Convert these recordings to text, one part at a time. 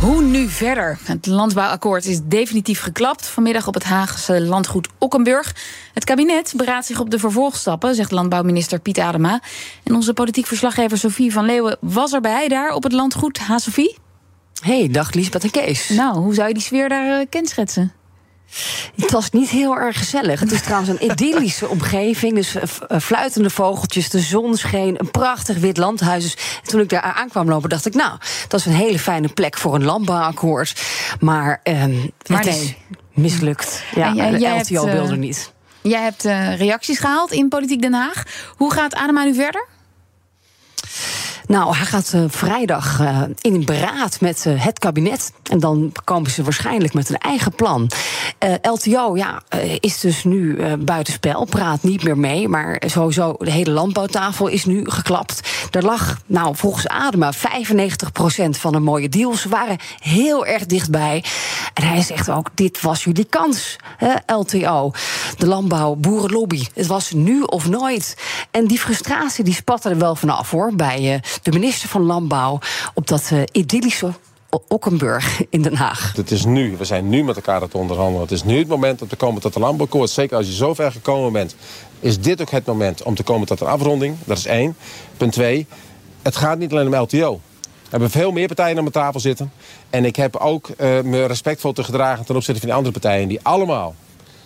Hoe nu verder? Het landbouwakkoord is definitief geklapt. Vanmiddag op het Haagse landgoed Okkenburg. Het kabinet beraadt zich op de vervolgstappen, zegt landbouwminister Piet Adema. En onze politiek verslaggever Sophie van Leeuwen was erbij daar op het landgoed. Ha, Sophie? Hey, dag Liesbeth en Kees. Nou, hoe zou je die sfeer daar uh, kenschetsen? Het was niet heel erg gezellig. Het is trouwens een idyllische omgeving. Dus fluitende vogeltjes, de zon scheen, een prachtig wit landhuis. Dus toen ik daar aankwam lopen, dacht ik, nou, dat is een hele fijne plek voor een landbouwakkoord. Maar, maar het nee. is mislukt. Ja, jij, de LTO wilde uh, niet. Jij hebt uh, reacties gehaald in Politiek Den Haag. Hoe gaat Adema nu verder? Nou, hij gaat uh, vrijdag uh, in een beraad met uh, het kabinet. En dan komen ze waarschijnlijk met een eigen plan. LTO ja, is dus nu buitenspel, praat niet meer mee. Maar sowieso, de hele landbouwtafel is nu geklapt. Er lag, nou, volgens Adema 95% van de mooie deals. Ze waren heel erg dichtbij. En hij zegt ook, dit was jullie kans, hè, LTO. De landbouw, boerenlobby. Het was nu of nooit. En die frustratie die spatte er wel vanaf, hoor, bij de minister van Landbouw op dat uh, idyllische Okkenburg in Den Haag. Het is nu, we zijn nu met elkaar aan het onderhandelen. Het is nu het moment om te komen tot een landbouwakkoord. Zeker als je zo ver gekomen bent, is dit ook het moment om te komen tot een afronding. Dat is één. Punt twee, het gaat niet alleen om LTO. We hebben veel meer partijen aan mijn tafel zitten. En ik heb ook uh, me respectvol te gedragen ten opzichte van die andere partijen... die allemaal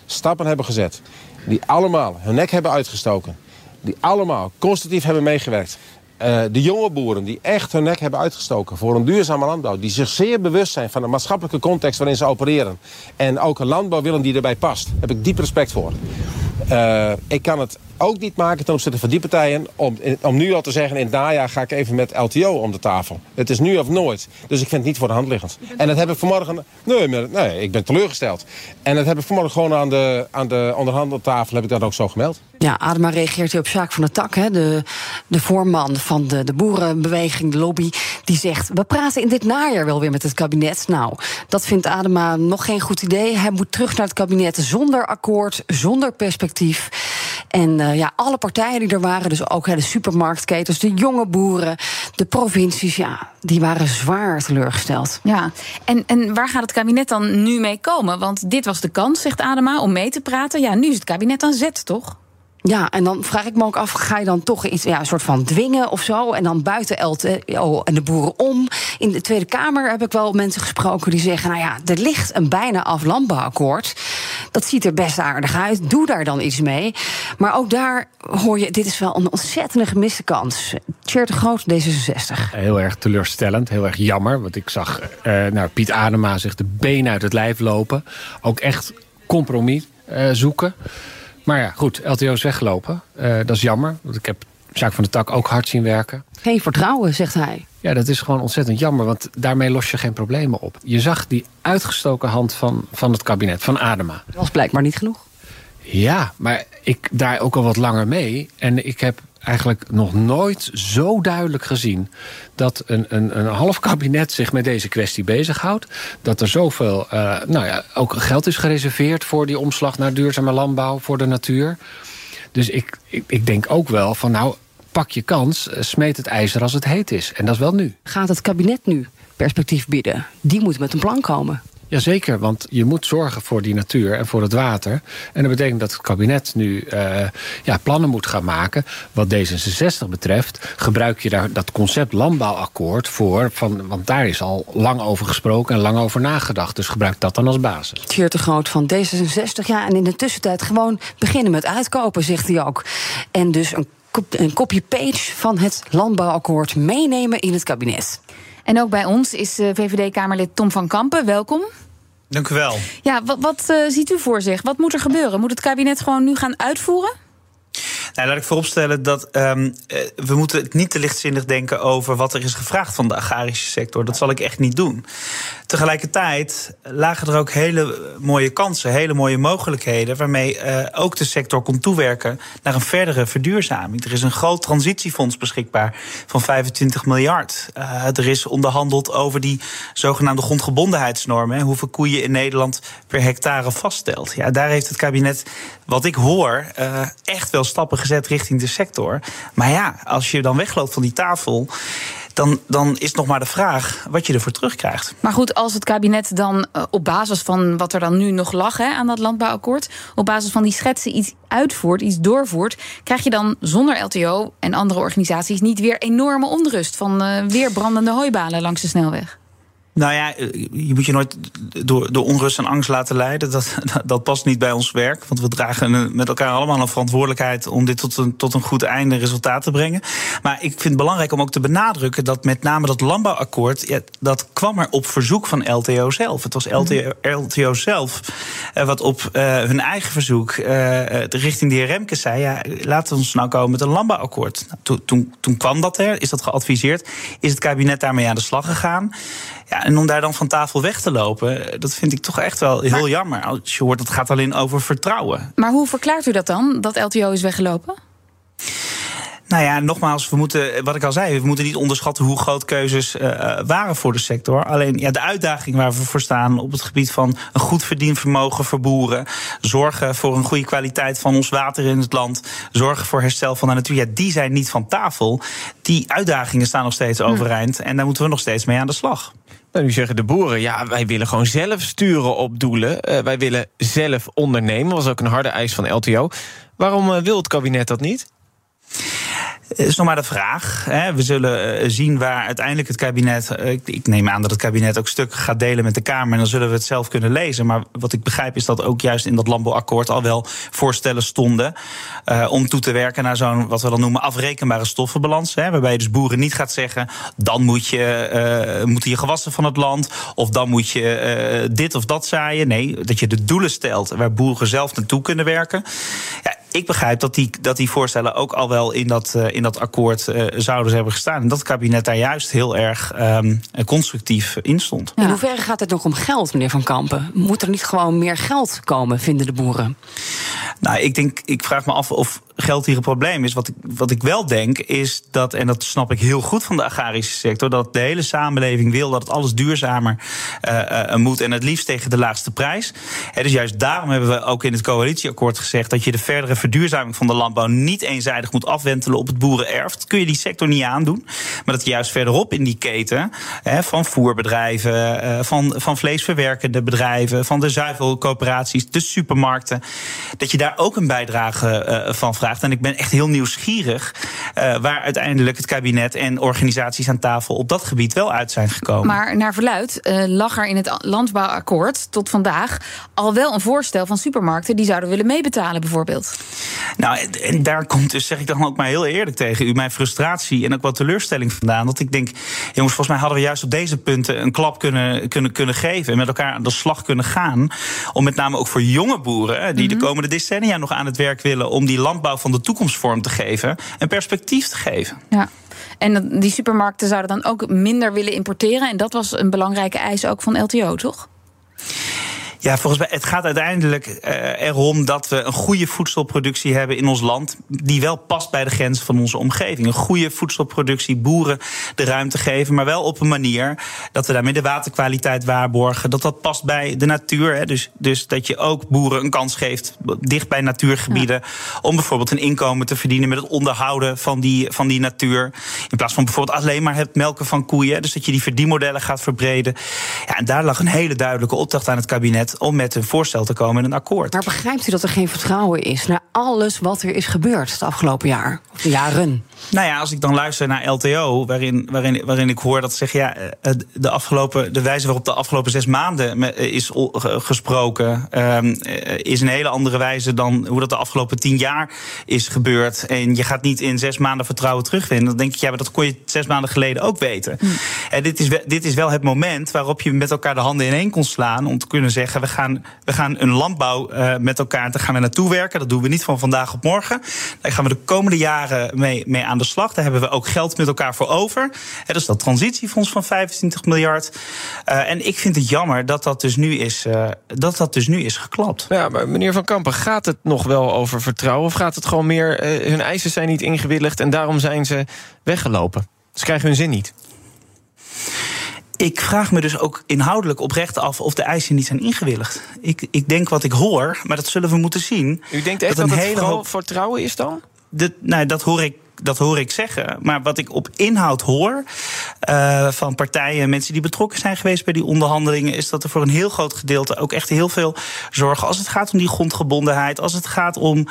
stappen hebben gezet. Die allemaal hun nek hebben uitgestoken. Die allemaal constructief hebben meegewerkt. Uh, de jonge boeren die echt hun nek hebben uitgestoken voor een duurzame landbouw. Die zich zeer bewust zijn van de maatschappelijke context waarin ze opereren. En ook een landbouw willen die erbij past. Heb ik diep respect voor. Uh, ik kan het ook niet maken ten opzichte van die partijen... Om, om nu al te zeggen, in het najaar ga ik even met LTO om de tafel. Het is nu of nooit. Dus ik vind het niet voor de hand liggend. En dat heb ik vanmorgen... Nee, nee, ik ben teleurgesteld. En dat heb ik vanmorgen gewoon aan de, aan de onderhandeltafel... heb ik dat ook zo gemeld. Ja, Adema reageert hier op Sjaak van de Tak, hè, de, de voorman van de, de boerenbeweging, de lobby. Die zegt, we praten in dit najaar wel weer met het kabinet. Nou, dat vindt Adema nog geen goed idee. Hij moet terug naar het kabinet zonder akkoord, zonder perspectief. En uh, ja, alle partijen die er waren, dus ook hè, de supermarktketens, de jonge boeren, de provincies, ja, die waren zwaar teleurgesteld. Ja, en, en waar gaat het kabinet dan nu mee komen? Want dit was de kans, zegt Adema, om mee te praten. Ja, nu is het kabinet aan zet, toch? Ja, en dan vraag ik me ook af, ga je dan toch iets, ja, een soort van dwingen of zo? En dan buiten LTO en de boeren om. In de Tweede Kamer heb ik wel mensen gesproken die zeggen... nou ja, er ligt een bijna af landbouwakkoord. Dat ziet er best aardig uit. Doe daar dan iets mee. Maar ook daar hoor je, dit is wel een ontzettende gemiste kans. Tjeerd de Groot, D66. Heel erg teleurstellend, heel erg jammer. Want ik zag uh, nou, Piet Adema zich de benen uit het lijf lopen. Ook echt compromis uh, zoeken... Maar ja, goed, LTO is weggelopen. Uh, dat is jammer, want ik heb Zaak van de Tak ook hard zien werken. Geen vertrouwen, zegt hij. Ja, dat is gewoon ontzettend jammer, want daarmee los je geen problemen op. Je zag die uitgestoken hand van, van het kabinet, van Adema. Dat was blijkbaar niet genoeg. Ja, maar ik draai ook al wat langer mee. En ik heb eigenlijk nog nooit zo duidelijk gezien... dat een, een, een half kabinet zich met deze kwestie bezighoudt. Dat er zoveel uh, nou ja, ook geld is gereserveerd... voor die omslag naar duurzame landbouw, voor de natuur. Dus ik, ik, ik denk ook wel van nou, pak je kans, smeet het ijzer als het heet is. En dat is wel nu. Gaat het kabinet nu perspectief bieden? Die moet met een plan komen. Jazeker, want je moet zorgen voor die natuur en voor het water. En dat betekent dat het kabinet nu uh, ja, plannen moet gaan maken. Wat D66 betreft gebruik je daar dat concept landbouwakkoord voor. Van, want daar is al lang over gesproken en lang over nagedacht. Dus gebruik dat dan als basis. Tjeerd de Groot van D66, ja. En in de tussentijd gewoon beginnen met uitkopen, zegt hij ook. En dus een, een copy-page van het landbouwakkoord meenemen in het kabinet. En ook bij ons is VVD-Kamerlid Tom van Kampen. Welkom. Dank u wel. Ja, wat, wat uh, ziet u voor zich? Wat moet er gebeuren? Moet het kabinet gewoon nu gaan uitvoeren? Nou, laat ik vooropstellen dat um, we moeten niet te lichtzinnig denken over wat er is gevraagd van de agrarische sector. Dat zal ik echt niet doen. Tegelijkertijd lagen er ook hele mooie kansen, hele mooie mogelijkheden, waarmee uh, ook de sector kon toewerken naar een verdere verduurzaming. Er is een groot transitiefonds beschikbaar van 25 miljard. Uh, er is onderhandeld over die zogenaamde grondgebondenheidsnormen, hoeveel koeien in Nederland per hectare vaststelt. Ja, daar heeft het kabinet, wat ik hoor, echt wel stappen gezet richting de sector. Maar ja, als je dan wegloopt van die tafel dan, dan is nog maar de vraag wat je ervoor terugkrijgt. Maar goed, als het kabinet dan uh, op basis van wat er dan nu nog lag hè, aan dat landbouwakkoord, op basis van die schetsen iets uitvoert, iets doorvoert, krijg je dan zonder LTO en andere organisaties niet weer enorme onrust van uh, weer brandende hooibalen langs de snelweg? Nou ja, eh, je moet je nooit door, door onrust en angst laten leiden. Dat, dat past niet bij ons werk. Want we dragen met elkaar allemaal een verantwoordelijkheid om dit tot een, tot een goed einde resultaat te brengen. Maar ik vind het belangrijk om ook te benadrukken dat met name dat landbouwakkoord, ja, dat kwam er op verzoek van LTO zelf. Het was LTO, LTO zelf eh, wat op uh, hun eigen verzoek uh, richting de heer Remkes zei: ja, laten we ons nou komen met een landbouwakkoord. Nou, toen, toen kwam dat er, is dat geadviseerd, is het kabinet daarmee aan de slag gegaan. Ja, en om daar dan van tafel weg te lopen, dat vind ik toch echt wel heel maar, jammer. Als je hoort, het gaat alleen over vertrouwen. Maar hoe verklaart u dat dan, dat LTO is weggelopen? Nou ja, nogmaals, we moeten, wat ik al zei, we moeten niet onderschatten hoe groot keuzes uh, waren voor de sector. Alleen ja, de uitdaging waar we voor staan op het gebied van een goed verdienvermogen voor boeren, zorgen voor een goede kwaliteit van ons water in het land, zorgen voor herstel van de natuur, ja, die zijn niet van tafel. Die uitdagingen staan nog steeds overeind en daar moeten we nog steeds mee aan de slag. Nou, nu zeggen de boeren, ja, wij willen gewoon zelf sturen op doelen. Uh, wij willen zelf ondernemen. Dat was ook een harde eis van LTO. Waarom uh, wil het kabinet dat niet? Is nog maar de vraag. Hè. We zullen uh, zien waar uiteindelijk het kabinet. Uh, ik, neem aan dat het kabinet ook stukken gaat delen met de Kamer. En dan zullen we het zelf kunnen lezen. Maar wat ik begrijp is dat ook juist in dat landbouwakkoord al wel voorstellen stonden. Uh, om toe te werken naar zo'n wat we dan noemen afrekenbare stoffenbalans. Hè, waarbij je dus boeren niet gaat zeggen. Dan moet je, moeten je gewassen van het land. Of dan moet je dit of dat zaaien. Nee, dat je de doelen stelt waar boeren zelf naartoe kunnen werken. Ja, ik begrijp dat die, dat die voorstellen ook al wel in dat, uh, in dat akkoord uh, zouden hebben gestaan. En dat het kabinet daar juist heel erg um, constructief in stond. Ja. In hoeverre gaat het nog om geld, meneer Van Kampen? Moet er niet gewoon meer geld komen, vinden de boeren? Nou, ik denk, ik vraag me af of geld hier een probleem is. Wat ik, wat ik wel denk is dat, en dat snap ik heel goed van de agrarische sector, dat de hele samenleving wil dat het alles duurzamer uh, uh, moet en het liefst tegen de laagste prijs. He, dus juist daarom hebben we ook in het coalitieakkoord gezegd dat je de verdere verduurzaming van de landbouw niet eenzijdig moet afwentelen op het boerenerf. Dat kun je die sector niet aandoen. Maar dat juist verderop in die keten van voerbedrijven, uh, van, van vleesverwerkende bedrijven, van de zuivelcoöperaties, de supermarkten, dat je daar ook een bijdrage van vraagt. En ik ben echt heel nieuwsgierig uh, waar uiteindelijk het kabinet en organisaties aan tafel op dat gebied wel uit zijn gekomen. Maar naar verluid uh, lag er in het landbouwakkoord tot vandaag al wel een voorstel van supermarkten die zouden willen meebetalen, bijvoorbeeld. Nou, en daar komt dus, zeg ik dan ook maar heel eerlijk tegen u, mijn frustratie en ook wat teleurstelling vandaan. Dat ik denk, jongens, volgens mij hadden we juist op deze punten een klap kunnen, kunnen, kunnen geven en met elkaar aan de slag kunnen gaan. Om met name ook voor jonge boeren, die mm -hmm. de mhm. komende decennia nog aan het werk willen om die landbouw van de toekomst vorm te geven en perspectief te geven. Ja. En die supermarkten zouden dan ook minder willen importeren. En dat was een belangrijke eis ook van LTO, toch? Ja, volgens mij, het gaat uiteindelijk uh, erom dat we een goede voedselproductie hebben in ons land. Die wel past bij de grenzen van onze omgeving. Een goede voedselproductie, boeren de ruimte geven. Maar wel op een manier dat we daarmee de waterkwaliteit waarborgen. Dat dat past bij de natuur. Hè. Dus, dus dat je ook boeren een kans geeft dicht bij natuurgebieden. Ja. Om bijvoorbeeld een inkomen te verdienen met het onderhouden van die, van die natuur. In plaats van bijvoorbeeld alleen maar het melken van koeien. Dus dat je die verdienmodellen gaat verbreden. Ja, en daar lag een hele duidelijke opdracht aan het kabinet om met een voorstel te komen in een akkoord. Maar begrijpt u dat er geen vertrouwen is naar alles wat er is gebeurd het afgelopen jaar, of de jaren? Nou ja, als ik dan luister naar LTO, waarin, waarin, waarin ik hoor dat zeg ja, eh, de, afgelopen, de wijze waarop de afgelopen zes maanden is gesproken, um, is een hele andere wijze dan hoe dat de afgelopen tien jaar is gebeurd. En je gaat niet in zes maanden vertrouwen terugvinden. Dan denk ik, ja, maar dat kon je zes maanden geleden ook weten. Hm. En dit is, dit is wel het moment waarop je met elkaar de handen ineen kon slaan om te kunnen zeggen we gaan, we gaan een landbouw uh, met elkaar, daar gaan we naartoe werken. Dat doen we niet van vandaag op morgen. Daar gaan we de komende jaren mee, mee aan de slag. Daar hebben we ook geld met elkaar voor over. dat is dat transitiefonds van 25 miljard. Uh, en ik vind het jammer dat dat dus nu is, uh, dat dat dus nu is geklapt. Ja, maar meneer Van Kampen, gaat het nog wel over vertrouwen? Of gaat het gewoon meer, hun eisen zijn niet ingewilligd en daarom zijn ze weggelopen? Ze krijgen hun zin niet. Ik vraag me dus ook inhoudelijk oprecht af of de eisen niet zijn ingewilligd. Ik, ik denk wat ik hoor, maar dat zullen we moeten zien. U denkt echt dat, dat het hele hoop... vertrouwen is dan? De, nou, dat hoor ik dat hoor ik zeggen. Maar wat ik op inhoud hoor uh, van partijen, mensen die betrokken zijn geweest bij die onderhandelingen, is dat er voor een heel groot gedeelte ook echt heel veel zorgen. Als het gaat om die grondgebondenheid, als het gaat om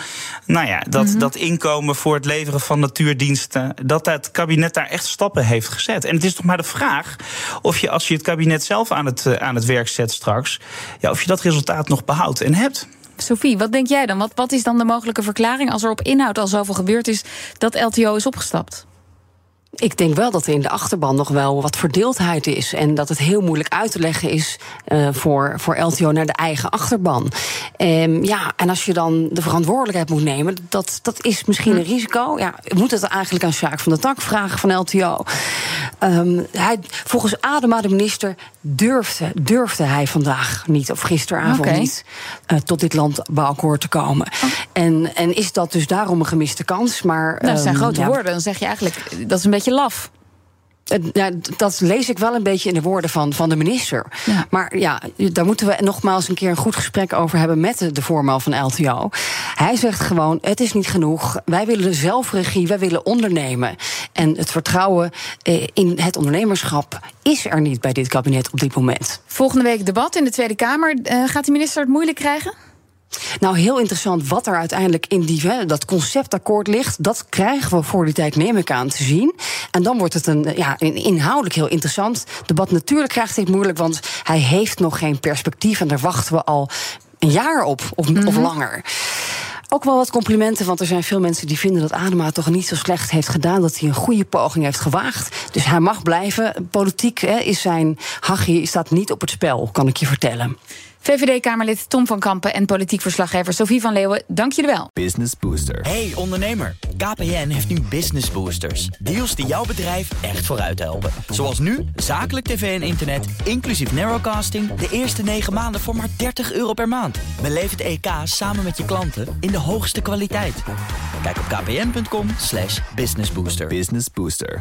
nou ja, dat, mm -hmm. dat inkomen voor het leveren van natuurdiensten, dat het kabinet daar echt stappen heeft gezet. En het is toch maar de vraag of je, als je het kabinet zelf aan het, uh, aan het werk zet straks, ja, of je dat resultaat nog behoudt en hebt. Sophie, wat denk jij dan? Wat, wat is dan de mogelijke verklaring als er op inhoud al zoveel gebeurd is dat LTO is opgestapt? Ik denk wel dat er in de achterban nog wel wat verdeeldheid is. En dat het heel moeilijk uit te leggen is uh, voor, voor LTO naar de eigen achterban. Um, ja, en als je dan de verantwoordelijkheid moet nemen, dat, dat is misschien een risico. Ja, we moeten het eigenlijk aan Sjaak van der Tak vragen van LTO. Um, hij, volgens Adema, de minister, durfde, durfde hij vandaag niet, of gisteravond okay. niet, uh, tot dit landbouwakkoord te komen. Oh. En, en is dat dus daarom een gemiste kans? Maar, nou, dat zijn um, grote ja, woorden. Dan zeg je eigenlijk, dat is een beetje laf. Ja, dat lees ik wel een beetje in de woorden van, van de minister. Ja. Maar ja, daar moeten we nogmaals een keer een goed gesprek over hebben met de, voorman van LTO. Hij zegt gewoon: het is niet genoeg. Wij willen zelfregie, wij willen ondernemen. En het vertrouwen eh, in het ondernemerschap is er niet bij dit kabinet op dit moment. Volgende week debat in de Tweede Kamer. Uh, gaat de minister het moeilijk krijgen? Nou, heel interessant wat er uiteindelijk in die, hè, dat conceptakkoord ligt. Dat krijgen we voor die tijd, neem ik aan, te zien. En dan wordt het een, ja, een inhoudelijk heel interessant debat. Natuurlijk krijgt hij het moeilijk, want hij heeft nog geen perspectief. En daar wachten we al een jaar op, of, mm -hmm. of langer. Ook wel wat complimenten, want er zijn veel mensen die vinden dat Adema toch niet zo slecht heeft gedaan. Dat hij een goede poging heeft gewaagd. Dus hij mag blijven. Politiek hè, is zijn hachje staat niet op het spel, kan ik je vertellen. VVD-Kamerlid Tom van Kampen en politiek verslaggever Sophie van Leeuwen, dank jullie wel. Business Booster. Hey ondernemer, KPN heeft nu Business Boosters. Deals die jouw bedrijf echt vooruit helpen. Zoals nu, zakelijk tv en internet, inclusief narrowcasting... de eerste 9 maanden voor maar 30 euro per maand. Beleef het EK samen met je klanten in de hoogste kwaliteit. Kijk op kpn.com slash businessbooster. Business Booster.